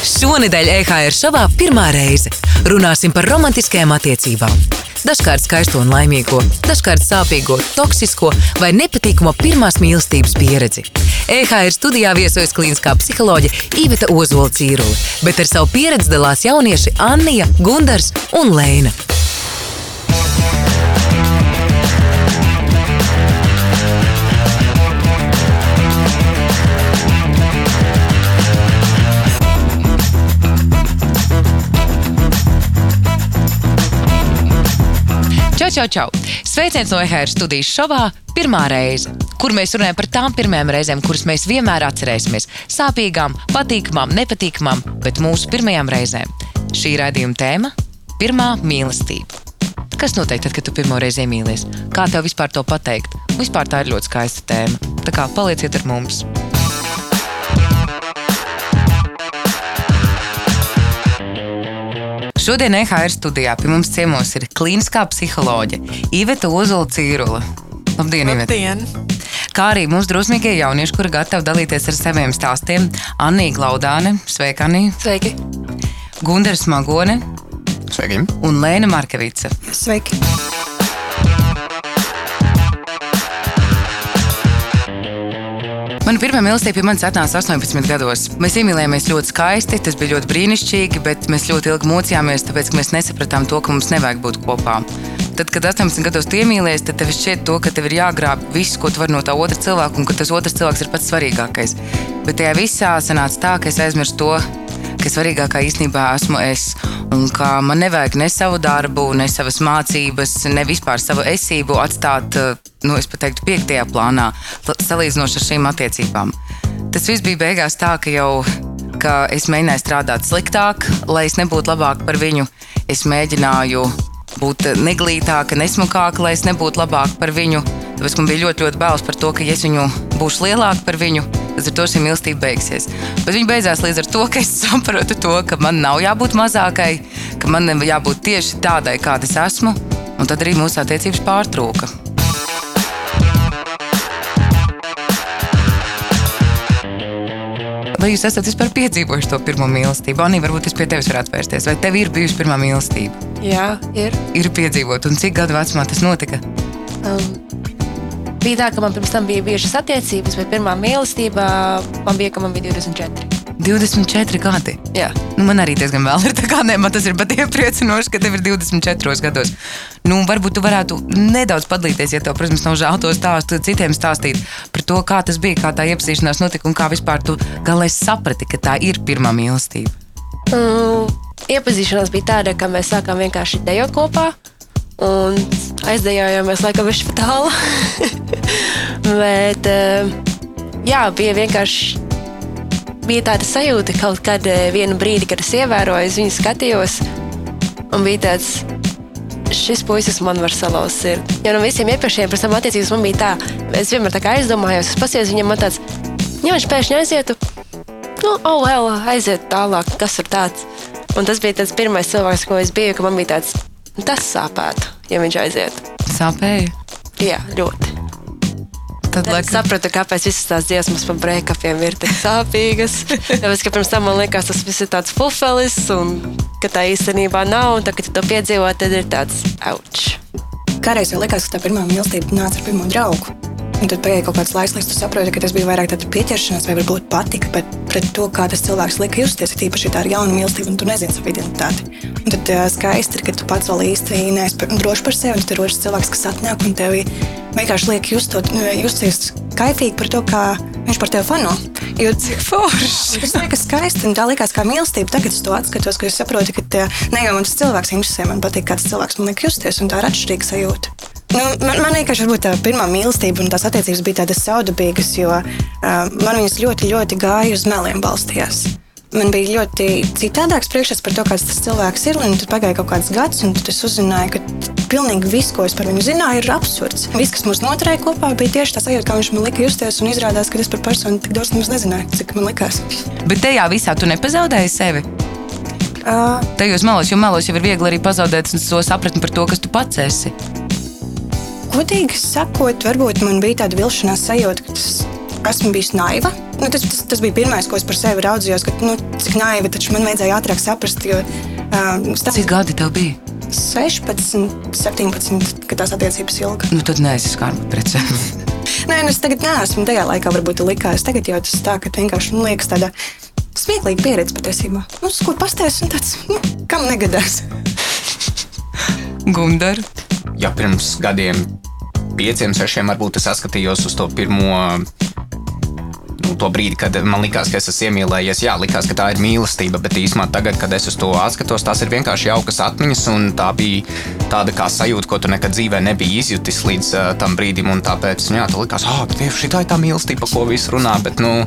Šonadēļ EHR šovā pirmā reize runāsim par romantiskajām attiecībām. Dažkārt skaisto un laimīgo, dažkārt sāpīgo, toksisko vai nepatīkamo pirmās mīlestības pieredzi. EHR studijā viesojas klīniskā psiholoģe Iveta Ozola Cīrule, bet ar savu pieredzi dalās jaunieši Annija, Gundars un Leina. Čau, čau! Sveiciens no EHR studijas šovā pirmā reize, kur mēs runājam par tām pirmajām reizēm, kuras mēs vienmēr atcerēsimies. Sāpīgām, patīkamām, nepatīkamām, bet mūsu pirmajām reizēm. Šī raidījuma tēma - pirmā mīlestība. Kas notiek tad, kad tu pirmo reizi iemīlies? Kā tev vispār to pateikt? Vispār tā ir ļoti skaista tēma. Tā kā palieciet ar mums! Šodien EHR studijā pie mums ciemos ir klīniskā psiholoģe Iveta Ozola Cīrula. Labdien, Iveta! Labdien! Kā arī mūsu drosmīgie jaunieši, kuri gatavi dalīties ar saviem stāstiem - Anija Glaudāne, sveika, Anija, Sveiki! Gunārs Magone Sveiki! un Lēna Markevica. Sveiki! Mana pirmā mīlestība pie manis atnāca 18 gados. Mēs iemīlējāmies ļoti skaisti, tas bija ļoti brīnišķīgi, bet mēs ļoti ilgi mocījāmies, tāpēc ka mēs nesapratām to, ka mums nevajag būt kopā. Tad, kad 18 gados tu iemīlies, tad tev šķiet, to, ka tev ir jāgrāb viss, ko tu vari no tā otra cilvēka, un ka tas otrs cilvēks ir pats svarīgākais. Bet tajā visā sanāca tā, ka es aizmirsu to, ka svarīgākā īstenībā esmu es. Un ka man nevajag ne savu darbu, ne savas mācības, ne vispār savu esību atstāt, eh, nu, es pat teiktu, piektajā plānā, salīdzinoši ar šīm attiecībām. Tas viss bija beigās tā, ka jau ka es mēģināju strādāt sliktāk, lai es nebūtu labāk par viņu. Es mēģināju būt neglītāka, nesmukāka, lai es nebūtu labāk par viņu. Tāpēc man bija ļoti, ļoti bailes par to, ka, ja es viņu būšu lielāka par viņu, tad ar to šī mīlestība beigsies. Bet viņa beidzās līdz ar to, ka es sapratu to, ka man nav jābūt mazākai, ka man jābūt tieši tādai, kāda es esmu. Un tad arī mūsu attiecības pārtrūka. Vai jūs esat vispār piedzīvojuši to pirmo mīlestību? Anī, varbūt es pie tevis varētu vērsties. Vai tev ir bijusi pirmā mīlestība? Jā, ir. Ir piedzīvot, un cik gadu vecumā tas notika? Um, bija tā, ka man pirms tam bija bijušas attiecības, bet pirmā mīlestība man bija, ka man bija 24. 24 gadi. Jā, Nu, man arī diezgan vēl ir. tā kā Ne, man tas ir pat iepriecinoši, ka tev ir 24 gados. Nu, varbūt tu varētu nedaudz padalīties, ja tev, protams, nav žēl to stāstu citiem stāstīt par to, kā tas bija, kā tā iepazīšanās notika un kā vispār tu galvenais saprati, ka tā ir pirmā mīlestība. um, iepazīšanās bija tāda, ka mēs sākām vienkārši dejot kopā. Un aizdejojāmies laikam viņš pat tālu. Bet um, jā, bija vienkārši bija tāda sajūta, ka kaut kad eh, vienu brīdi, kad es ievēroju, es viņu skatījos, un bija tāds, šis puisis man var salauzt sirdi. Jo no visiem iepriekšējiem pēc tam attiecības man bija tā, es vienmēr tā kā aizdomājos, es pasies viņam tāds, ja viņš pēkšņi aizietu, nu, oh, well, aiziet tālāk, kas ir tāds. Un tas bija tas pirmais cilvēks, ko es biju, ka man bija tāds, tas sāpētu, ja viņš aiziet. Sāpēja. Jā, ļoti. Tad, Tad laikam, sapratu, kāpēc visas tās dziesmas par breakupiem ir tik sāpīgas. Tāpēc, ka pirms tam man liekas, tas viss ir tāds pufelis, un ka tā īstenībā nav. Un tad, kad tu to piedzīvo, tad ir tāds auč. Kādreiz jau likās, ka tā pirmā mīlestība nāca ar pirmo draugu. Un tad pagāja kaut kāds laiks, līdz tu saproti, ka tas bija vairāk pieķeršanās vai varbūt patika, bet pret to, kā tas cilvēks lika justies, ir īpaši tā ar jaunu mīlestību, un tu nezini savu identitāti. Un tad uh, skaisti ir, ka tu pats vēl īsti neesi drošs par sevi, un tad ir otrs cilvēks, kas atnāk un tevi vienkārši liek justot, justies kaifīgi par to, kā viņš par tevi fano. Jo cik forši! Tas liekas skaisti, un tā liekas kā mīlestība. Tagad es to atskatos, ka es saprotu, ka ne jau man tas cilvēks interesē, man patīk, kā tas cilvēks man liek justies, un tā ir atšķirīga sajūta. Nu, man, man vienkārši tā pirmā mīlestība un tās attiecības bija tādas saudabīgas, jo uh, man viņas ļoti, ļoti gāja uz meliem balstījās. Man bija ļoti citādāks priekšstats par to, kāds tas cilvēks ir. Tad pagāja kaut kāds gads, un es uzzināju, ka pilnīgi viss, ko es par viņu zināju, ir absurds. Viss, kas mūs noturēja kopā, bija tieši tā sajūta, kā viņš man lika justies. Un izrādās, ka es par personu tik daudz nezināju, cik man likās. bet tajā visā tu nepazaudēji sevi. Uh, Tajos melos, jo melos jau ir viegli arī pazaudēt to sapratni par to, kas tu pats esi. Godīgi sakot, varbūt man bija tāda vilšanās sajūta, ka tas esmu bijusi naiva. Nu, tas, tas, tas bija pirmais, ko es par sevi raudzījos, ka nu, cik naiva, taču man vajadzēja ātrāk saprast. Jo, uh, stāv... Cik gadi tev bija? 16, 17, kad tās attiecības ilga. Nu, tad nē, es esmu precējies. Nē, nu, es tagad neesmu. Tajā laikā varbūt likās. Tagad jau tas tā, ka vienkārši nu, liekas tāda smieklīga pieredze patiesībā. Nu, kur pastāstīs, un tāds, nu, kam negadās. Gundar. Ja pirms gadiem, pieciem, sešiem, varbūt es saskatījos uz to pirmo nu, to brīdi, kad man likās, ka es esmu iemīlējies, jā, likās, ka tā ir mīlestība. Bet īstenībā tagad, kad es uz to atskatos, tās ir vienkārši jaukas atmiņas. Tā bija tāda kā sajūta, ko tu nekad dzīvē nebija izjutis līdz uh, tam brīdim. Tāpēc, nu, jā, tu likās, ah, oh, tieši šī tā ir tā mīlestība, par ko visi runā. Bet, nu,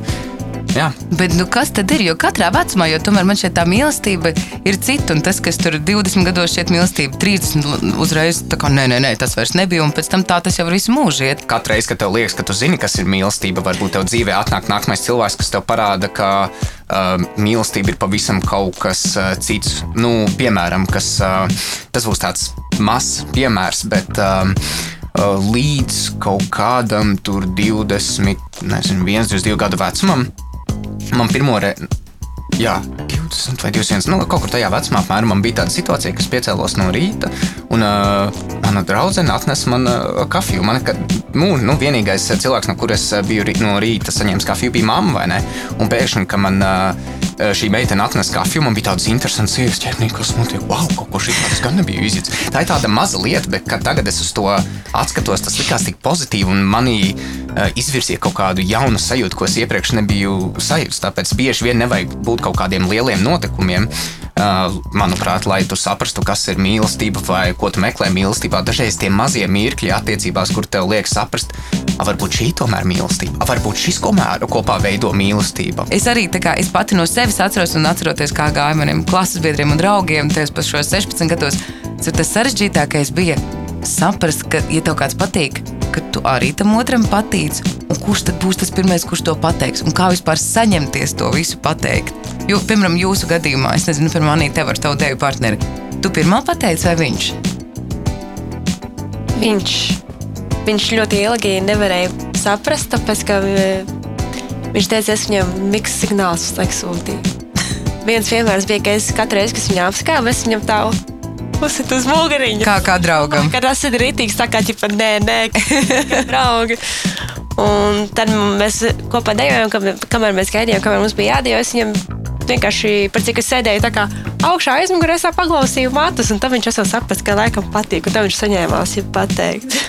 Jā. Bet nu, kas tad ir? Jo katrā vecumā, jo tomēr man šeit tā mīlestība ir cita. Un tas, kas tur 20 gados šķiet mīlestība, 30 uzreiz tā kā nē, nē, nē, tas vairs nebija. Un pēc tam tā tas jau ir visu mūžu iet. Katru reizi, kad tev liekas, ka tu zini, kas ir mīlestība, varbūt tev dzīvē atnāk nākamais cilvēks, kas tev parāda, ka uh, mīlestība ir pavisam kaut kas uh, cits. Nu, piemēram, kas, uh, tas būs tāds mazs piemērs, bet. Uh, līdz kaut kādam 20, nezinu, 1, 22 gadu vecumam, man pirmo reizi. Jā, 20 vai 21. Nu, kaut kur tajā vecumā apmēram man bija tāda situācija, ka es piecēlos no rīta, un uh, mana draudzene atnesa man uh, kafiju. Man, ka, nu, nu, vienīgais cilvēks, no kuras biju no rīta saņēmis kafiju, bija mamma vai ne? Un pēkšņi, kad man uh, šī meitene atnesa kafiju, man bija tādas interesantas lietas, ķermenis, kas notiek. Wow, kaut ko šādu gan nebija izjūts. Tā ir tāda maza lieta, bet tagad es uz to atskatos, tas likās tik pozitīvi un manī uh, izvirzīja kaut kādu jaunu sajūtu, ko es iepriekš nebiju sajūtis. Tāpēc bieži vien nevajag būt kaut kādiem lieliem notikumiem. Uh, manuprāt, lai tu saprastu, kas ir mīlestība vai ko tu meklē mīlestībā, dažreiz tie mazie mirkļi attiecībās, kur tev liekas saprast, A varbūt šī tomēr ir mīlestība, A varbūt šis komēru kopā veido mīlestību. Es arī kā, es pati no sevis atceros un atceroties, kā gāja maniem klases biedriem un draugiem, tajos pašos 16 gados. Tas sarežģītākais bija saprast, ka, ja tev kāds patīk, ka tu arī tam otram patīc, un kurš tad būs tas pirmais, kurš to pateiks, un kā vispār saņemties to visu pateikt. Jo, piemēram, jūsu gadījumā, es nezinu, par mani te var tavu deju partneri. Tu pirmā pateici vai viņš? Viņš viņš ļoti ilgi nevarēja saprast, tāpēc ka eh, viņš teica, es viņam miksu signālus sūtīju. Viens piemērs bija, ka es katru reizi, kad viņu apskāvu, es viņam tā uzsit uz muguriņa. Kā, kā draugam. Kad tas ir rītīgs, tā kā ķipa, nē, nē, draugi. Un tad mēs kopā dejojām, kamēr mēs gaidījām, kamēr mums bija jādejo. Es viņam vienkārši par cik es sēdēju tā kā augšā aizmugurē, es paklausīju matus, un tad viņš jau saprata, ka laikam patīk, un tad viņš saņēmās, ja pateikt.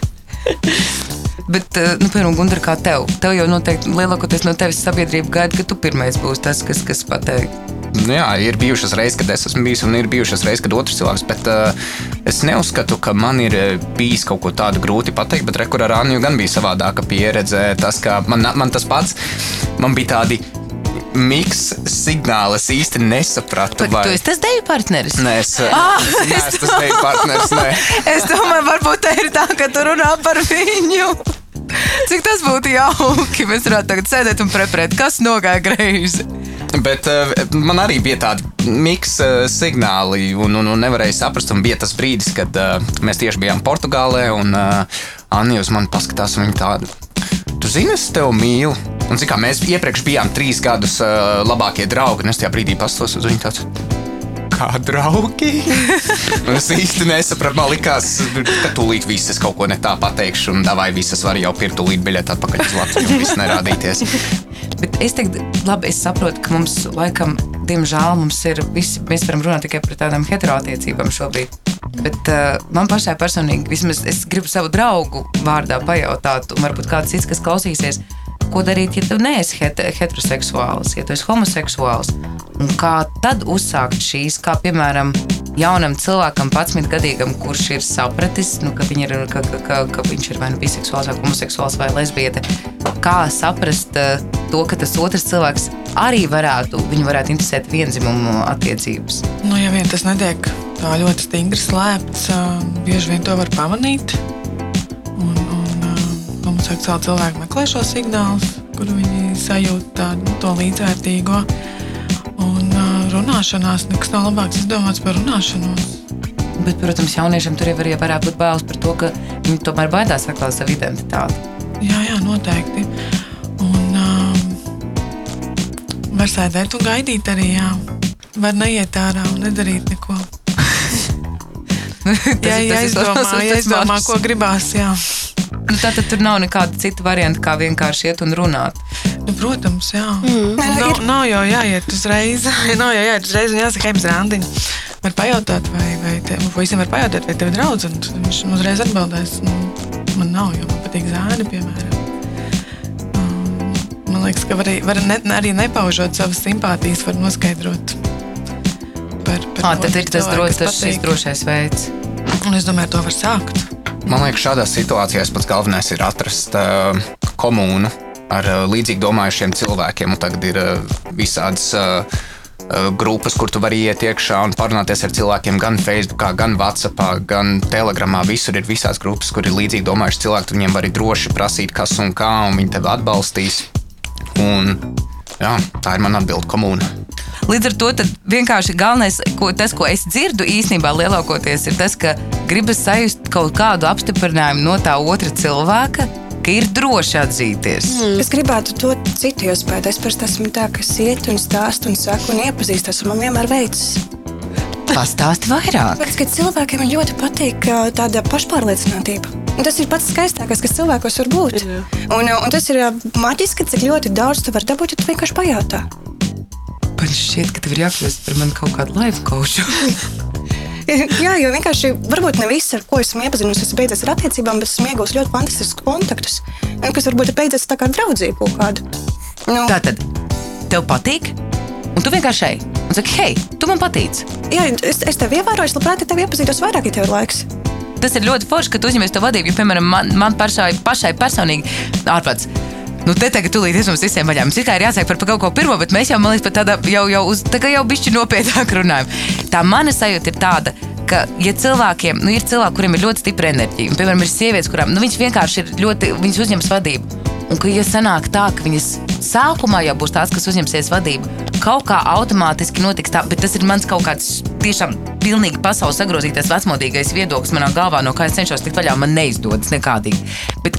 Bet, eh, nu, piemēram, Gunter, kā tev? Tev jau noteikti lielākoties no tevis sabiedrība gaida, ka tu pirmais būsi tas, kas, kas pateiks. Nu, jā, ir bijušas reizes, kad es esmu bijis, un ir bijušas reizes, kad otrs cilvēks. Bet uh, es neuzskatu, ka man ir eh, bijis kaut ko tādu grūti pateikt. Bet rekurā ar Anju gan bija savādāka pieredze. Tas, man, man tas pats, man bija tādi miks signāli. Es īsti nesapratu, vai tu esi tas deju partneris. Nē, es ah, neesmu tas deju partneris. Nē. es domāju, varbūt tā ir tā, ka tu runā par viņu. Cik tas būtu jauki, mēs varētu tagad sēdēt un preparēt, kas nogāja greizi. Bet uh, man arī bija tādi miks uh, signāli, un, un, un nevarēja saprast. Un bija tas brīdis, kad uh, mēs tieši bijām Portugālē, un uh, Anna uz mani paskatās, un viņa tāda tu zini, es tevi mīlu. Un kā mēs iepriekš bijām trīs gadus uh, labākie draugi, un es tajā brīdī pastos uz viņu tāds. Kā draugi? es īsti nesapratu. Man liekas, ka tūlīt viss es kaut ko ne tā pateikšu, un vai visas var jau pirkt tūlīt biļeti atpakaļ uz Latviju, viss nerādīties. Bet es teiktu, labi, es saprotu, ka mums laikam, diemžēl, mums ir visi, mēs varam runāt tikai par tādām heteroattiecībām šobrīd. Bet uh, man pašai personīgi, vismaz es gribu savu draugu vārdā pajautāt, un varbūt kāds cits, kas klausīsies, ko darīt, ja tu neesi heteroseksuāls, ja tu esi homoseksuāls. Un kā tad uzsākt šīs, kā piemēram, jaunam cilvēkam, 11 gadīgam, kurš ir sapratis, nu, ka, ir, ka, ka, ka, viņš ir vai nu biseksuāls, vai homoseksuāls, vai lesbiete. Kā saprast uh, to, ka tas otrs cilvēks arī varētu, viņu varētu interesēt vienzimumu attiecības? Nu, ja vien tas netiek tā ļoti stingri slēpts, bieži vien to var pamanīt. Un homoseksuāli cilvēki meklē šo signālus, kur viņi sajūt tādu, nu, to līdzvērtīgo. Un runāšanās nekas nav labāks izdomāts par runāšanos. Bet, protams, jauniešiem tur jau arī varētu būt bailes par to, ka viņi tomēr baidās atklāt savu identitāti. Jā, jā, noteikti. Un, Var sēdēt un gaidīt arī, jā. Var neiet ārā un nedarīt neko. Jā, jā, izdomā, jā, izdomā, ko gribās, jā. Nu, Tātad tur nav nekāda cita varianta, kā vienkārši iet un runāt. Nu, protams, jā. Mm. Nav, nav jau jāiet uzreiz. nav jau jāiet uzreiz un jāsaka, ejam uz randiņu. Var pajautāt, vai, vai te, visam var pajautāt, vai tev ir draudz, un viņš uzreiz atbildēs. Nu, man nav, jo man patīk zēni, piemēram. Um, Man liekas, ka var, arī- var ne, arī nepaužot savas simpātijas, var noskaidrot. Par, par to, tad ir tas, patīk. drošais veids. Un es domāju, to var sākt. Man liekas, šādās situācijās pats galvenais ir atrast uh, komūnu ar uh, līdzīgi domājušiem cilvēkiem. Un tagad ir uh, visādas uh, grupas, kur tu vari iet iekšā un parunāties ar cilvēkiem gan Facebook, gan WhatsApp, gan Telegramā. Visur ir visādas grupas, kur ir līdzīgi domājuši cilvēki. Viņiem vari droši prasīt, kas un kā, un viņi tevi atbalstīs. Un, jā, tā ir mana atbilde komūna. Līdz ar to tad vienkārši galvenais, ko, tas, ko es dzirdu īstenībā lielākoties, ir tas, ka gribas sajust kaut kādu apstiprinājumu no tā otra cilvēka, ka ir droši atzīties. Mm. Es gribētu to citu iespēju. Es parasti esmu tā, kas iet un stāsta un saka un iepazīstas, man vienmēr veicas. Pastāsti vairāk. Tāpēc, ka cilvēkiem ļoti patīk tāda pašpārliecinātība. Un tas ir pats skaistākais, kas cilvēkos var būt. Un, un tas ir maģiski, cik ļoti daudz tu vari dabūt, ja tu vienkārši pajautā. Man šķiet, ka tev ir jākļūst par mani kaut kādu live coachu. Jā, jo vienkārši varbūt ne viss, ar ko esmu iepazinusies, ir beidzies ar attiecībām, bet esmu iegūmis ļoti fantastiskus kontaktus, kas varbūt ir beidzies tā kā draudzība kaut kāda. Nu, Tā tad tev patīk, un tu vienkārši ej un saki, hei, tu man patīc. jā, es, es tevi ievēroju, es labprāt tevi iepazītos vairāk, ja tev ir laiks. Tas ir ļoti forši, ka tu uzņemies to vadību. Jo, piemēram, man, man pašai, pašai personīgi ārprāts. Nu, te tagad tūlīt es mums visiem vaļā. Mums tikai ir jāsaka par, par kaut ko pirmo, bet mēs jau, man liekas, pat tādā jau, jau, uz, tā kā jau bišķi nopietnāk runājam. Tā mana sajūta ir tāda, ka, ja cilvēkiem, nu, ir cilvēki, kuriem ir ļoti stipra enerģija, un, piemēram, ir sievietes, kurām, nu, viņas vienkārši ir ļoti, viņas uzņems vadību. Un, ka, ja sanāk tā, ka viņas sākumā jau būs tās, kas uzņemsies vadību, kaut kā automātiski notiks tā, bet tas ir mans kaut kāds tiešām pilnīgi pasaules sagrozītais vecmodīgais viedoklis manā galvā, no kā es cenšos tikt vaļā, man neizdodas nekādīgi. Bet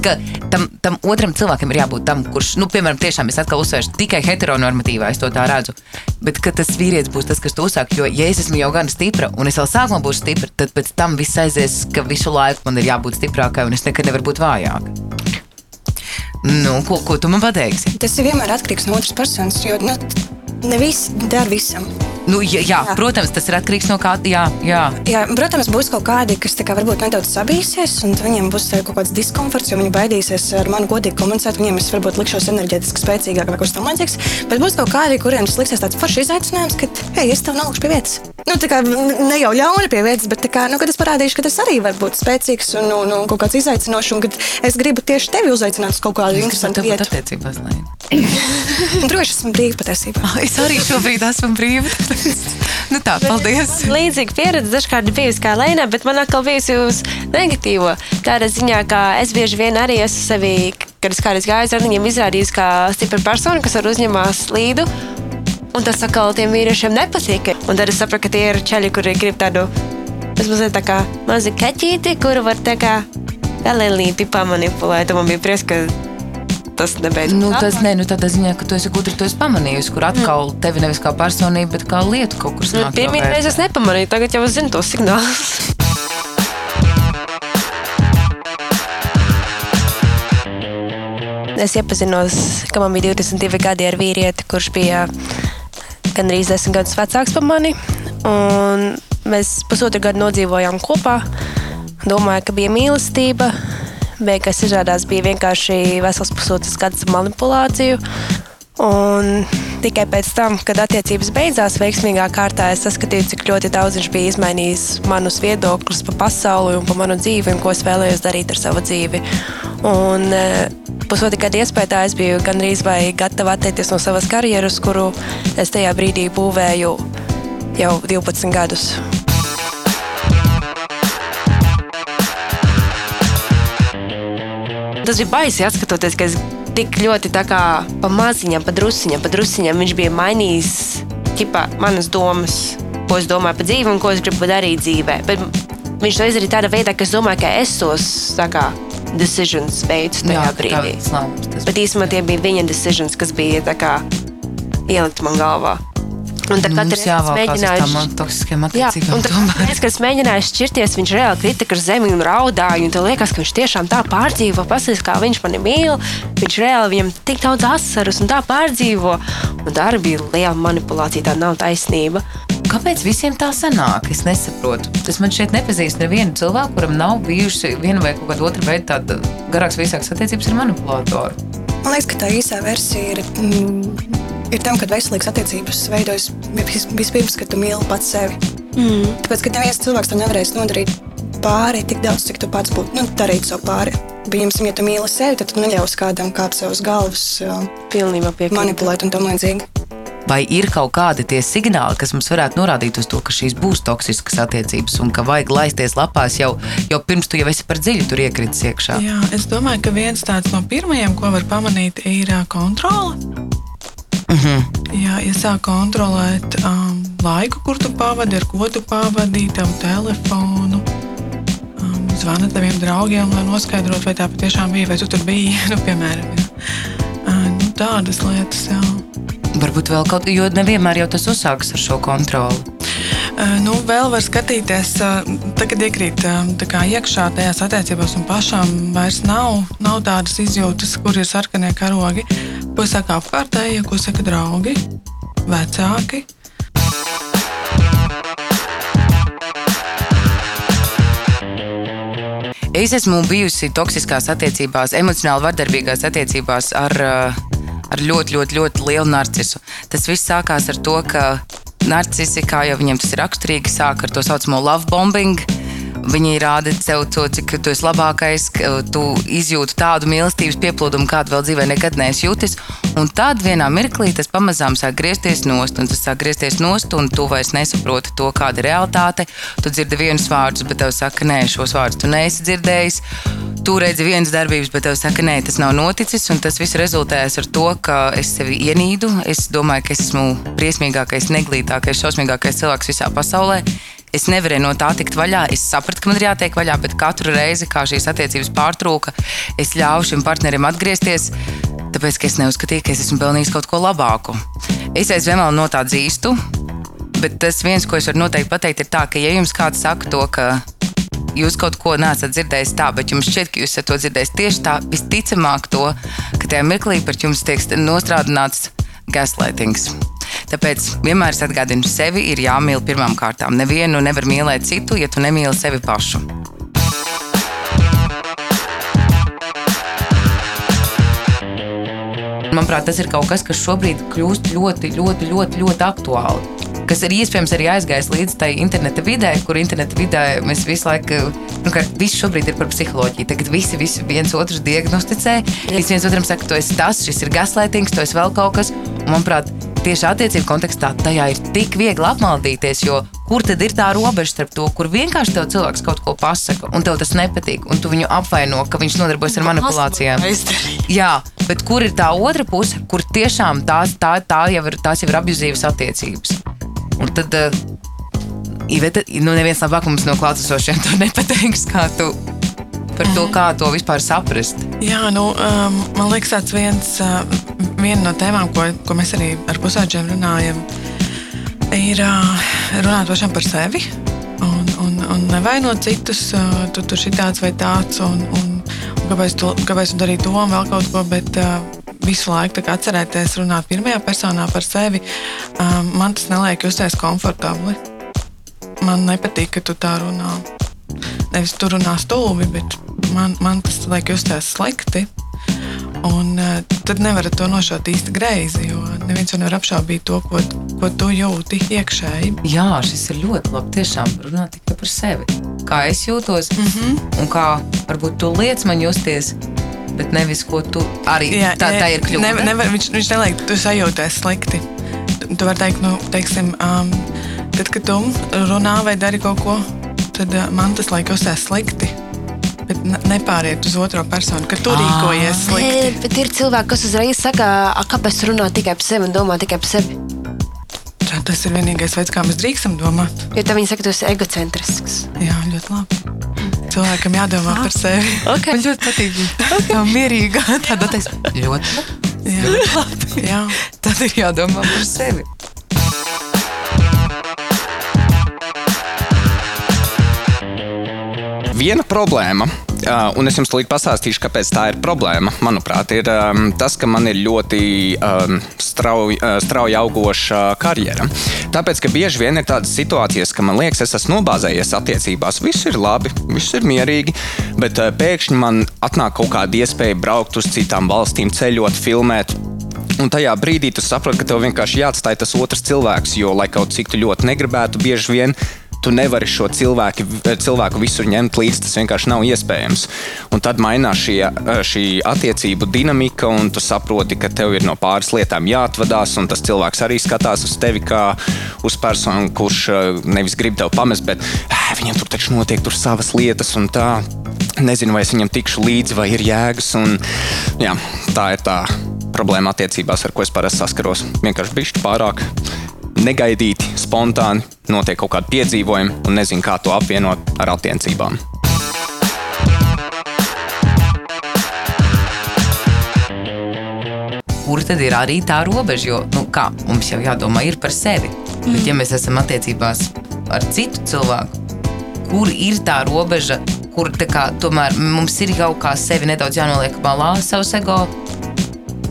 tam, tam otram cilvēkam ir jābūt tam, kurš, nu, piemēram, tiešām es atkal uzsvēršu tikai heteronormatīvā, es to tā redzu. Bet tas vīrietis būs tas, kas to uzsāk, jo, ja es esmu jau gan stipra un es vēl sākumā būšu stipra, tad pēc tam viss aizies, ka visu laiku man ir jābūt stiprākai un es nekad nevaru būt vājāka. Nu, ko, ko tu man pateiksi? Tas ir vienmēr atkarīgs no otras personas, jo nu, ne viss dara visam. Nu, jā, jā, Jā. protams, tas ir atkarīgs no kā. Jā, jā. Jā, protams, būs kaut kādi, kas kā varbūt nedaudz sabīsies, un viņiem būs eh, kaut kāds diskomforts, jo viņi baidīsies ar mani godīgi komunicēt. Viņiem es varbūt likšos enerģētiski spēcīgāk vai kaut kas tamlīdzīgs. Bet būs kaut kādi, kuriem tas liksies tāds foršs izaicinājums, ka, hei, es tev nelikšu pie vietas. Nu, tā kā ne jau ļauni pie vietas, bet kā, nu, es parādīšu, ka tas arī var būt spēcīgs un, un, un kaut kāds izaicinošs, un kad es gribu tieši tevi uzaicināt uz kaut kādu interesantu. Un droši esmu brīva patiesībā. Es arī šobrīd esmu brīva. nu tā, paldies. Līdzīga pieredze dažkārt bijusi kā Lēnā, bet man atkal bijusi uz negatīvo. Tādā ziņā, ka es bieži vien arī esmu sevi, kad es kādreiz gāju uz radiņiem, izrādījusi kā stipra persona, kas var uzņemās līdu. Un tas atkal tiem vīriešiem nepatīk. Un tad es saprotu, ka tie ir ceļi, kuri grib tādu mazliet tā kā mazu kaķīti, kuru var tā kā galēnīti pamanipulēt. Man bija prieks, ka tas nebeidzas. Nu, tas nē, nu, tādā ziņā, ka tu esi gudri, tu esi pamanījusi, kur atkal tevi nevis kā personība, bet kā lietu kaut kur sanāk. Pirmie reizi es nepamanīju, tagad jau es zinu tos signālus. Es iepazinos, ka man bija 22 gadi ar vīrieti, kurš bija gandrīz 10 gadus vecāks par mani. Un mēs pusotru gadu nodzīvojām kopā. Domāju, ka bija mīlestība. Beigās izrādās bija vienkārši vesels pusotrs gads manipulāciju. Un tikai pēc tam, kad attiecības beidzās veiksmīgā kārtā, es saskatīju, cik ļoti daudz viņš bija izmainījis manus viedokļus par pasauli un par manu dzīvi un ko es vēlējos darīt ar savu dzīvi. Un eh, pusotru gadu iespējā es biju gandrīz vai gatava atteikties no savas karjeras, kuru es tajā brīdī būvēju jau 12 gadus. Tas bija baisi, skatoties, ka es tik ļoti tā kā pa maziņam, pa drusiņam, pa drusiņam viņš bija mainījis ķipā, manas domas, ko es domāju par dzīvi un ko es gribu darīt dzīvē. Bet viņš to izdarīja tādā veidā, ka es domāju, ka es tos tā kā decisions veicu tajā Jā, brīdī. tāds lēmums tas Bet īstenībā tie bija viņa decisions, kas bija kā ielikt man galvā. Un tad Nu, es mēģināju tām toksiskajām Jā, un kad es mēģināju šķirties, viņš reāli krita ar zemi un raudāja. Un tad liekas, ka viņš tiešām tā pārdzīvo. Pastāstīs, kā viņš mani mīl. Viņš reāli viņam tik daudz asaras un tā pārdzīvo. Un tā arī bija liela manipulācija, tā nav taisnība. Kāpēc visiem tā sanāk? Es nesaprotu. Tas man šeit nepazīst nevienu cilvēku, kuram nav bijuši viena vai kaut kāda otra veida tāda garāks, visāks attiecības ar manipulātoru. Man liekas, ka tā īsā versija ir, mm, ir tam, ka veselīgas attiecības veidojas vis- vispirms, kad tu mīli pats sevi. Mm. Tāpēc, ka neviens cilvēks tam nevarēs nodarīt pāri tik daudz, cik tu pats būtu nu, darīt savu pāri. Pieņemsim, ja tu mīli sevi, tad tu neļaus kādam kāpt sev uz galvas, Pilnībā piekrītu. manipulēt un tam līdzīgi. Vai ir kaut kādi tie signāli, kas mums varētu norādīt uz to, ka šīs būs toksiskas attiecības un ka vajag laisties lapās jau, jau pirms tu jau esi par dziļu tur iekritis iekšā? Jā, es domāju, ka viens tāds no pirmajiem, ko var pamanīt, ir ā, kontrole. Jā, ja sāk kontrolēt um, laiku, kur tu pavadi, ar ko tu pavadi, tavu telefonu, um, zvana taviem draugiem, lai noskaidrotu, vai tā patiešām bija, vai tu tur biji. Nu, piemēram. Uh, nu, tādas lietas. Jā. Varbūt vēl kaut kas, jo nevienmēr jau tas uzsākas ar šo kontroli. Uh, Nu, vēl var skatīties, uh, tagad iekrīt uh, tā kā iekšā tajās attiecībās, un pašām vairs nav, nav tādas izjūtas, kur ir sarkanie karogi. Ko saka apkārtējie, ko saka draugi, vecāki. Es esmu bijusi toksiskās attiecībās, emocionāli vardarbīgās attiecībās ar, uh, ar ļoti, ļoti, ļoti lielu narcisu. Tas viss sākās ar to, ka narcisi, kā jau viņiem tas ir raksturīgi, sāk ar to saucamo love bombing. Viņi rāda tev to, cik tu esi labākais, ka tu izjūti tādu mīlestības pieplūdumu, kādu vēl dzīvē nekad neesi jutis. Un tad vienā mirklī tas pamazām sāk griezties nost, un tas sāk griezties nost, un tu vairs nesaproti to, kāda ir realitāte. Tu dzirdi vienus vārdus, bet tev saka, nē, šos vārdus tu neesi dzirdējis. Tu redzi vienas darbības, bet tev saka, nē, tas nav noticis. Tas viss rezultējas ar to, ka es sevi ienīdu. Es domāju, ka es esmu briesmīgākais, neglītākais, šausmīgākais cilvēks visā pasaulē. Es nevarēju no tā tikt vaļā. Es sapratu, ka man ir jātiek vaļā, bet katru reizi, kad šīs attiecības pārtrūka, es ļāvu šim partnerim atgriezties. Tāpēc, ka es neuzskatīju, ka es esmu pelnījis kaut ko labāku. Es aizvien vēl no tā dzīstu, bet tas viens, ko es varu noteikti pateikt, ir tā, ka, ja jums kāds saka to, ka jūs kaut ko neesat dzirdējis tā, bet jums šķiet, ka jūs esat to dzirdējis tieši tā, visticamāk to, ka tajā mirklī par jums tiek nostrādāts gaslightings. Tāpēc vienmēr es atgādinu, sevi ir jāmīl pirmām kārtām. Nevienu nevar mīlēt citu, ja tu nemīli sevi pašu. Manuprāt, tas ir kaut kas, kas šobrīd kļūst ļoti, ļoti, ļoti, ļoti aktuāli. Kas ir iespējams arī aizgājis līdz tai interneta vidē, kur interneta vidē mēs visu laiku, nu, ka viss šobrīd ir par psiholoģiju. Tagad visi, visi viens otru diagnosticē. Visi viens otram saka, tu esi tas, šis ir gaslightings, tu esi vēl kaut kas. Un, manuprāt, tieši attiecību kontekstā tajā ir tik viegli apmaldīties, jo kur tad ir tā robeža starp to, kur vienkārši tev cilvēks kaut ko pasaka, un tev tas nepatīk, un tu viņu apvaino, ka viņš nodarbojas ar manipulācijām. Jā, bet kur ir tā otra puse, kur tiešām tās, tā, tā jau ir, tās jau ir abuzīvas attiecības? Un tad, uh, Iveta, nu neviens labāk mums no klātesošiem to nepateiks, kā tu par to, kā to vispār saprast. Jā, nu, um, man liekas, tas viens uh, no tēmām, ko, ko mēs arī ar pusauģiem runājam, ir uh, runāt pašam par sevi. Un, un, un nevainot citus, uh, tu tur ir tāds vai tāds, un, un kāpēc, tu, kāpēc tu darīji to un vēl kaut ko. Bet, uh, Visu laiku atcerēties, runāt pirmajā personā par sevi. Um, man tas neliek justies komfortabli. Man nepatīk, ka tu tā runā. Nevis tu runā stulbi, bet man, man tas liek justies slikti. Un uh, tad nevarat to nošaut īsti greizi, jo neviens jau nevar apšaubīt to, ko, ko tu jūti iekšēji. Jā, šis ir ļoti labi. Tiešām runāt tikai par sevi. Kā es jūtos, mm -hmm. un kā varbūt tu liec man justies, bet nevis ko tu arī tā, tā ir kļūda. Ne, nevar, viņš, viņš neliek, tu sajūties slikti. Tu, tu vari teikt, nu, teiksim, um, tad, kad tu runā vai dari kaut ko, tad uh, man tas liek justies slikti. Bet ne- nepāriet uz otro personu, ka tu rīkojies Nē, slikti. bet ir cilvēki, kas uzreiz saka, "A, kāpēc runā tikai par sevi un domā tikai par sevi. Tā, Tas ir vienīgais veids, kā mēs drīkstam domāt. Jo tad viņi saka, tu esi egocentrisks. Jā, ļoti labi. Cilvēkam jādomā par sevi. Okay. Man ļoti patīk. Tā mierīga, tāda attieksme. Ļoti labi. Jā. Jā. Tad ir jādomā par sevi. Viena problēma, un es jums tūlīt pastāstīšu, kāpēc tā ir problēma, manuprāt, ir um, tas, ka man ir ļoti um, uh, strauji augoša karjera. Tāpēc, ka bieži vien ir tādas situācijas, ka man liekas, es esmu nobāzējies attiecībās, viss ir labi, viss ir mierīgi, bet uh, pēkšņi man atnāk kaut kāda iespēja braukt uz citām valstīm, ceļot, filmēt. Un tajā brīdī tu saproti, ka tev vienkārši jāatstāj tas otrs cilvēks, jo, lai kaut cik tu ļoti negribētu, bieži vien tu nevari šo cilvēku, cilvēku visur ņemt līdzi. Tas vienkārši nav iespējams. Un tad mainās šī, šī attiecību dinamika, un tu saproti, ka tev ir no pāris lietām jāatvadās. Un tas cilvēks arī skatās uz tevi kā uz personu, kurš eh, nevis grib tevi pamest, bet eh, viņam tur taču notiek tur savas lietas un tā. Nezinu, vai es viņam tikšu līdzi, vai ir jēgas. Un, jā, tā ir tā problēma attiecībās, ar ko es parasti saskaros. Vienkārši bišķi pārāk negaidīti, spontāni notiek kaut kādi piedzīvojumi un nezinu, kā to apvienot ar attiecībām. Kur tad ir arī tā robeža? Jo nu, kā, mums jau jādomā par sevi. Mm. Bet, ja mēs esam attiecībās ar citu cilvēku, kur ir tā robeža, kur kā, tomēr mums ir kaut kā sevi nedaudz jānoliek malā, savs ego,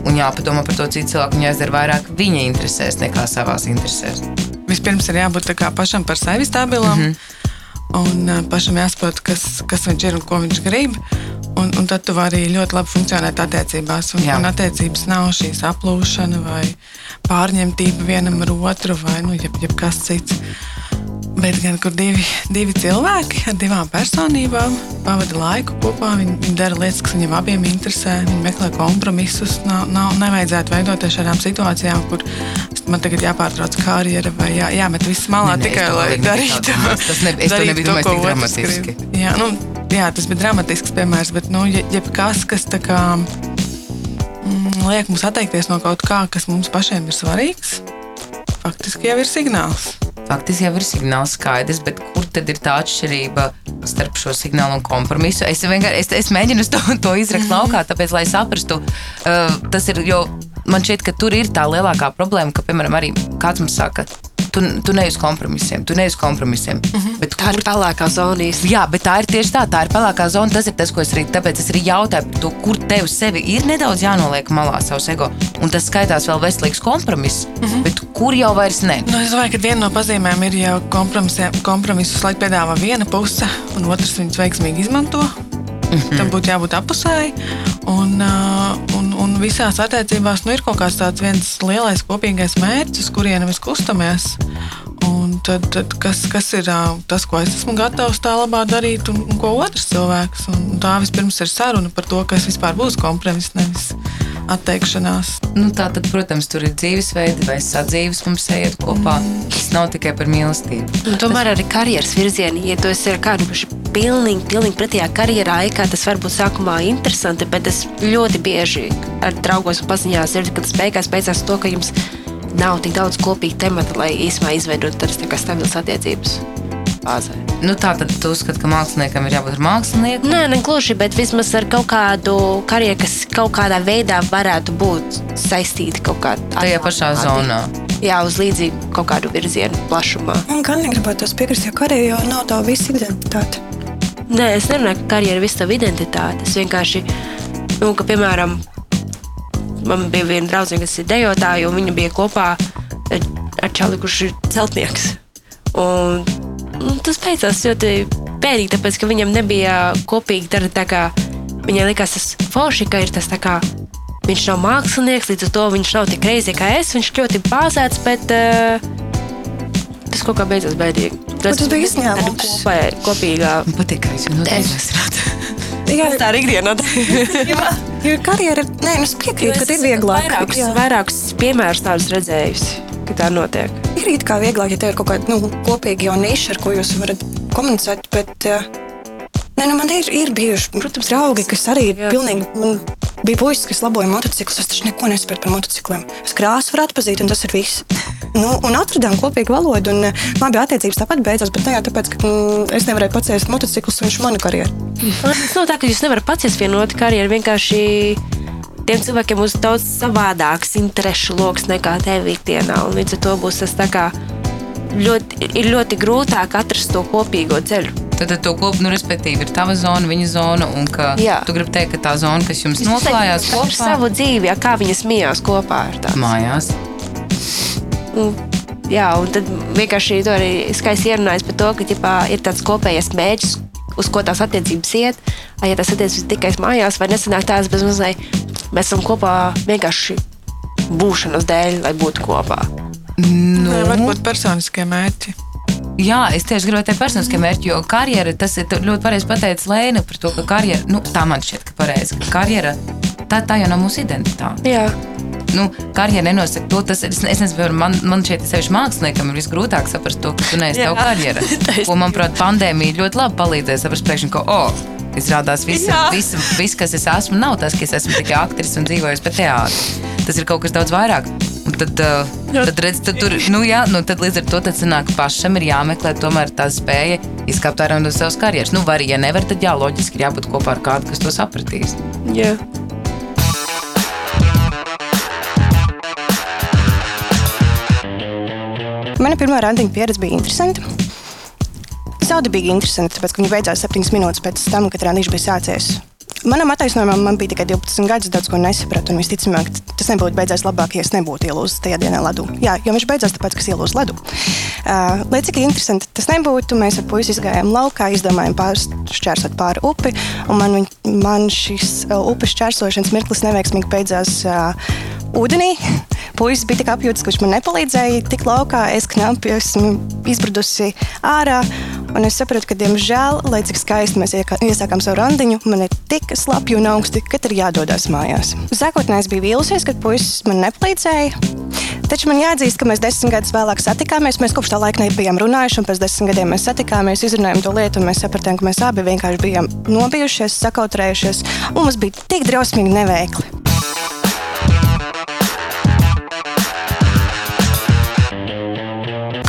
un jāpadomā par to, cik cilvēku viņa aizdara vairāk viņa interesēs nekā savās interesēs. Vispirms ir jābūt pašam par sevi stabilam. Mm -hmm. Un pašam jāsaprot, kas, kas viņš ir un ko viņš grib. Un, un tad tu vari ļoti labi funkcionēt attiecībās. Un, Jā. un attiecības nav šī saplūšana vai pārņemtība vienam ar otru vai nu, jeb, jebkas cits. Bet gan kur divi, divi cilvēki ar divām personībām pavada laiku kopā. Viņi, viņi dara lietas, kas viņiem abiem interesē. Viņi meklē kompromisus. Nav, nav, nevajadzētu veidoties šādām situācijām, kur man tagad jāpārtrauc karjera vai jā, jāmet viss malā ne, ne, tikai lai darītu to. Tas ne, darītu, nebiju domājis tik dramatiski. Jā, nu, jā, tas bija dramatisks piemērs, bet nu, jebkas, kas tā kā mm, liek mums atteikties no kaut kā, kas mums pašiem ir svarīgs, faktiski jau ir signāls faktiski jau ir signāls skaidrs, bet kur tad ir tā atšķirība starp šo signālu un kompromisu? Es vienkārši es, es mēģinu to, to izrakt laukā, tāpēc, lai saprastu, uh, tas ir, man šķiet, ka tur ir tā lielākā problēma, ka, piemēram, arī kāds mums saka, tu, tu neej uz kompromisiem. Tu neej uz kompromisiem. Mm -hmm. bet, tā kur, ir pelēkā zona īstenībā. Jā, bet tā ir tieši tā. Tā ir pelēkā zona. Tas ir tas, ko es arī, tāpēc es arī jautāju par to, kur tev sevi ir nedaudz jānoliek malā savs ego. Un tas skaitās vēl veselīgs kompromiss, mm -hmm. bet kur jau vairs ne. Nu, es domāju, ka viena no pazīmēm ir jau kompromisus, lai piedāvā viena puse, un otrs viņus veiksmīgi izmanto. Mm -hmm. Tam būtu jābūt apusēji. Un, uh, un, visās attiecībās nu, ir kaut kāds tāds viens lielais kopīgais mērķis, uz kurienu mēs kustamies. Un tad, tad kas, kas ir tas, ko es esmu gatavs tā labā darīt, un, un ko otrs cilvēks? Un tā vispirms ir saruna par to, kas vispār būs kompromiss, nevis atteikšanās. Nu, tā tad, protams, tur ir dzīvesveidi vai sadzīves mums ejiet kopā. Mm. Tas nav tikai par mīlestību. Un tomēr arī karjeras virzienā, ja tu esi ar kādu pilnīgi, pilnīgi pretējā karjerā, kā tas var būt sākumā interesanti, bet es ļoti bieži ar draugos un paziņās dzirdu, ka tas beigās beidzās to, ka jums nav tik daudz kopīgu tematu, lai īsumā izveidotu tādas tā stabilas attiecības bāzē. Nu, tā tad tu uzskati, ka māksliniekam ir jābūt māksliniekam? Nē, ne gluži, bet vismaz ar kaut kādu karjeru, kas kaut kādā veidā varētu būt saistīta kaut kādā tajā pašā zonā. Jā, uz līdzīgu kaut kādu virzienu plašumā. Man gan negribētu tas piekrist, jo karjerā jau nav tā visa identitāte. Nē, es nerunāju, ka karjera ir visa tava identitāte. Es vienkārši, nu, ka, piemēram, man bija viena draudzene, kas ir dejotāja, un viņa bija kopā ar čali, kurš ir celtnieks. Un Nu, tas beidzās ļoti bēdīgi, tāpēc ka viņam nebija kopīgi darba. Viņai likās, tas forši, ka ir tas tā kā. Viņš nav mākslinieks, līdz ar to viņš nav tik reizē kā es. Viņš ļoti bāzēts, bet uh, tas kaut kā beidzās bēdīgi. Tas, tas bija izņēmums. Kopā, kopīgā. Man patīk, ka viņš no tevis rāda. Jā, tā ir ikdiena. jā, jo karjera, nē, nu es piekrītu, ka ir vieglāk. Vairākus, vairākus piemērus tādus redzējusi ka tā notiek. Ir it kā vieglāk, ja tev ir kaut kāda nu, kopīga jau niša, ar ko jūs varat komunicēt. Bet, uh, nē, nu, man ir, ir bijuši protams, draugi, kas arī ir pilnīgi. Man, bija puisis, kas laboja motociklus. Es taču neko nesaprotu par motocikliem. Es krāsu varu atpazīt, un tas ir viss. Nu, un atradām kopīgu valodu. Un, man bija attiecības tāpat beidzās, bet tajā tāpēc, ka mm, es nevarēju paciest motociklus, un viņš ir mana karjera. Tas nav tā, ka jūs nevarat paciest vienu otru karjeru. Vienkārši tiem cilvēkiem būs daudz savādāks interešu lokus nekā tev ikdienā. Un līdz ar to būs tas tā kā ļoti, ir ļoti grūtāk atrast to kopīgo ceļu. Tad, tad to kopu, nu, respektīvi, ir tava zona, viņa zona. Un ka Jā. tu gribi teikt, ka tā zona, kas jums noklājās kopā, savu dzīvi, jā, kā viņas mījās kopā ar tādu. mājās. Un, jā, un tad vienkārši to arī skaisti ierunājas par to, ka ģipā, ir tāds kopējs mērķis, uz ko tās attiecības iet. Ja tas attiecas tikai mājās, vai nesanāk tās bez mazliet, mēs esam kopā vienkārši būšanas dēļ, lai būtu kopā. Nu, Nē, varbūt personiskie mērķi. Jā, es tieši gribēju teikt personiskie mērķi, jo karjera, tas ir ļoti pareizi pateicis Lēna par to, ka karjera, nu, tā man šķiet, ka pareizi, ka karjera, tā, tā jau nav mūsu identitāte. Jā, Nu, karjera nenosaka to, tas es, es nezinu, man, man šeit sevišķi māksliniekam ir visgrūtāk saprast to, ka tu neesi tev karjera. Ko, manuprāt, pandēmija ļoti labi palīdzēja saprast priekšņi, ka, o, izrādās viss, Jā. viss, viss, kas es esmu, nav tas, ka es esmu tikai aktris un dzīvoju pie teātra. Tas ir kaut kas daudz vairāk. Tad, tad, redz, tad, tur, nu, jā, nu, tad līdz ar to tad sanāk, ka pašam ir jāmeklē tomēr tā spēja izkāpt ārā no savas karjeras. Nu, var, ja nevar, tad jā, loģiski ir jābūt kopā ar kādu, kas to sapratīs. jā. Mana pirmā randiņa pieredze bija interesanta. Sauda bija interesanta, tāpēc, ka viņa beidzās septiņas minūtes pēc tam, kad randiņš bija sācies. Manam attaisnojumam man bija tikai 12 gadus, daudz ko nesapratu. Un visticamāk, tas nebūtu beidzies labāk, ja es nebūtu ielūzis tajā dienā ledū. Jā, jo viņš beidzās tāpēc, ka es ielūzu ledū. Uh, lai cik interesanti tas nebūtu, mēs ar puisi gājām laukā, izdomājām pāršķērsot pāri upi. Man, viņ- man šis uh, upes šķērsošanas mirklis neveiksmīgi beidzās uh, ūdenī. Puisis bija tik apjūts, ka viņš man nepalīdzēja tikt laukā. Es knapi esmu izbrudusi ārā. Un es sapratu, ka, diemžēl, lai cik skaisti mēs iesākām savu randiņu, man ir tik slapji un augsti, ka ir jādodas mājās. Sākotnēji es biju vīlusies, kad puisis man nepalīdzēja. Taču man jāatzīst, ka mēs desmit gadus vēlāk satikāmies. Mēs kopš tā laika nebijām runājuši, un pēc desmit gadiem mēs satikāmies, izrunājām to lietu, un mēs sapratām, ka mēs abi vienkārši bijām nobijušies, sakautrējušies, un mums bija tik drausmīgi neveikli.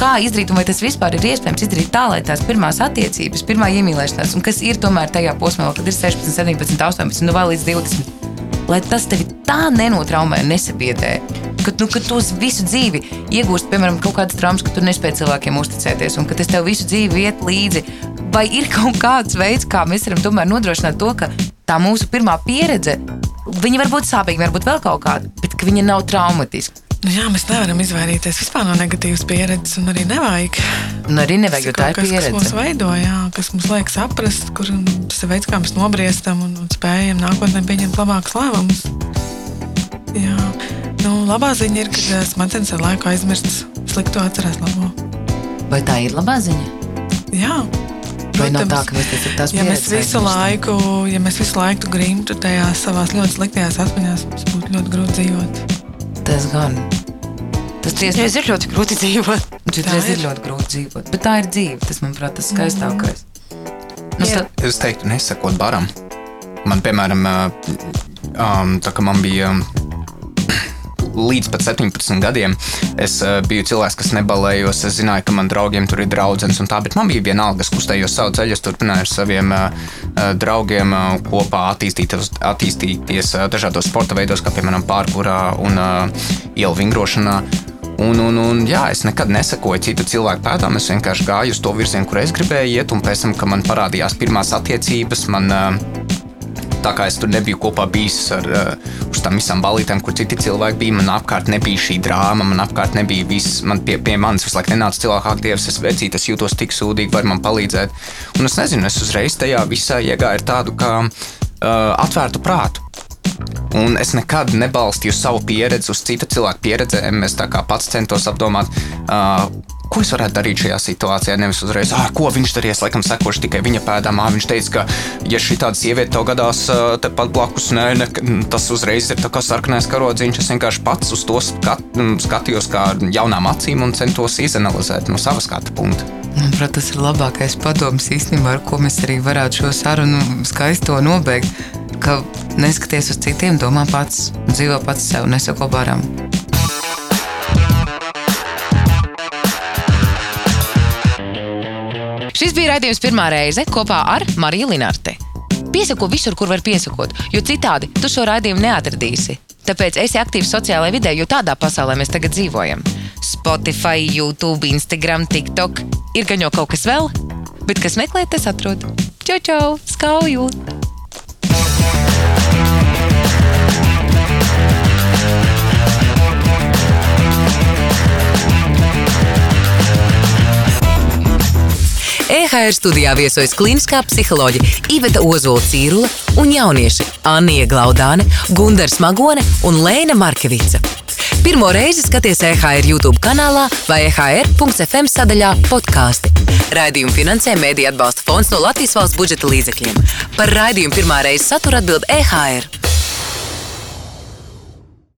Kā izdarīt, un vai tas vispār ir iespējams izdarīt tā, lai tās pirmās attiecības, pirmā iemīlēšanās, un kas ir tomēr tajā posmā, kad ir 16, 17, 18, nu vai līdz 20, lai tas tevi tā nenotraumē un nesabiedē. Ka, nu, ka tu visu dzīvi iegūsti, piemēram, kaut kādas traumas, ka tu nespēji cilvēkiem uzticēties, un ka tas tev visu dzīvi iet līdzi. Vai ir kaut kāds veids, kā mēs varam tomēr nodrošināt to, ka tā mūsu pirmā pieredze, viņa var būt sāpīga, varbūt vēl kaut kāda, bet viņa nav traumatiska. Nu, jā, mēs nevaram izvairīties vispār no negatīvas pieredzes, un arī nevajag. Un arī nevajag, jo tā ir kaut kas, mūs pieredze. veido, jā, kas mums liek saprast, kur tas ir veids, kā mēs nobriestam un, un spējam nākotnē pieņemt labākus lēmumus. Jā, nu, labā ziņa ir, ka eh, smadzenes ar laiku aizmirst slikto atcerēs labo. Vai tā ir labā ziņa? Jā. Vai protams. tā, mēs tas ir Ja mēs visu laiku, ja mēs visu laiku grimtu tajās savās ļoti sliktajās atmiņās, mums būtu ļoti grūti dzīvot. Tas gan. Tas tiesa, Jā, ir ļoti grūti dzīvot. Citreiz ir. ir ļoti grūti dzīvot, bet tā ir dzīve. Tas, manuprāt, tas skaistākais. Nu, Jā. tad, Es teiktu, nesakot baram. Man, piemēram, um, tā kā man bija um, līdz pat 17 gadiem, es uh, biju cilvēks, kas nebalējos. Es zināju, ka man draugiem tur ir draugs un tā, bet man bija vienalga, es kustējos savu ceļu, es turpināju ar saviem uh, uh, draugiem uh, kopā attīstīties, attīstīties uh, dažādos sporta veidos, kā piemēram pārkurā un uh, ielu vingrošanā. Un, un, un, jā, es nekad nesakoju citu cilvēku pēdām. Es vienkārši gāju uz to virzienu, kur es gribēju iet. Un pēc tam, kad man parādījās pirmās attiecības, man, tā kā es tur nebiju kopā bijis ar uz tām visām balītēm, kur citi cilvēki bija, man apkārt nebija šī drāma, man apkārt nebija viss. Man pie, pie manis visu laiku nenāca cilvēki, ak, Dievs, es vecīt, es jūtos tik sūdīgi, var man palīdzēt. Un es nezinu, es uzreiz tajā visā iegāju ar tādu kā uh, atvērtu prātu. Un es nekad nebalstīju savu pieredzi uz citu cilvēku pieredzēm. Es tā kā pats centos apdomāt, uh, ko es varētu darīt šajā situācijā. Nevis uzreiz, ah, ko viņš darīs, laikam, sekošu tikai viņa pēdām. Ah, viņš teica, ka, ja šī tāda sieviete tev gadās tepat blakus, nē, ne, tas uzreiz ir kā sarkanais karodziņš. Es vienkārši pats uz to skat, mm, skatījos kā jaunām acīm un centos izanalizēt no savas skatu punkta. manuprāt, tas ir labākais padoms īstenībā, ar ko mēs arī varētu šo sarunu skaisto nobeigt. Ka neskaties uz citiem, domā pats, dzīvo pats sev, nesako baram. Šis bija raidījums pirmā reize kopā ar Mariju Linarti. Piesako visur, kur var piesakot, jo citādi tu šo raidījumu neatradīsi. Tāpēc esi aktīvs sociālajā vidē, jo tādā pasaulē mēs tagad dzīvojam. Spotify, YouTube, Instagram, TikTok. Ir gan jau kaut kas vēl, bet kas meklē, tas atrod. Čau, čau, skauju! EHR studijā viesojas kliniskā psiholoģija Iveta Ozola Cīrula un jaunieši Anija Glaudāne, Gundars Magone un Lēna Markevica. Pirmo reizi skaties EHR YouTube kanālā vai EHR.FM sadaļā podkāsti. Raidījumu finansē Mēdija atbalsta fonds no Latvijas valsts budžeta līdzekļiem. Par raidījumu pirmā reize satura atbild EHR.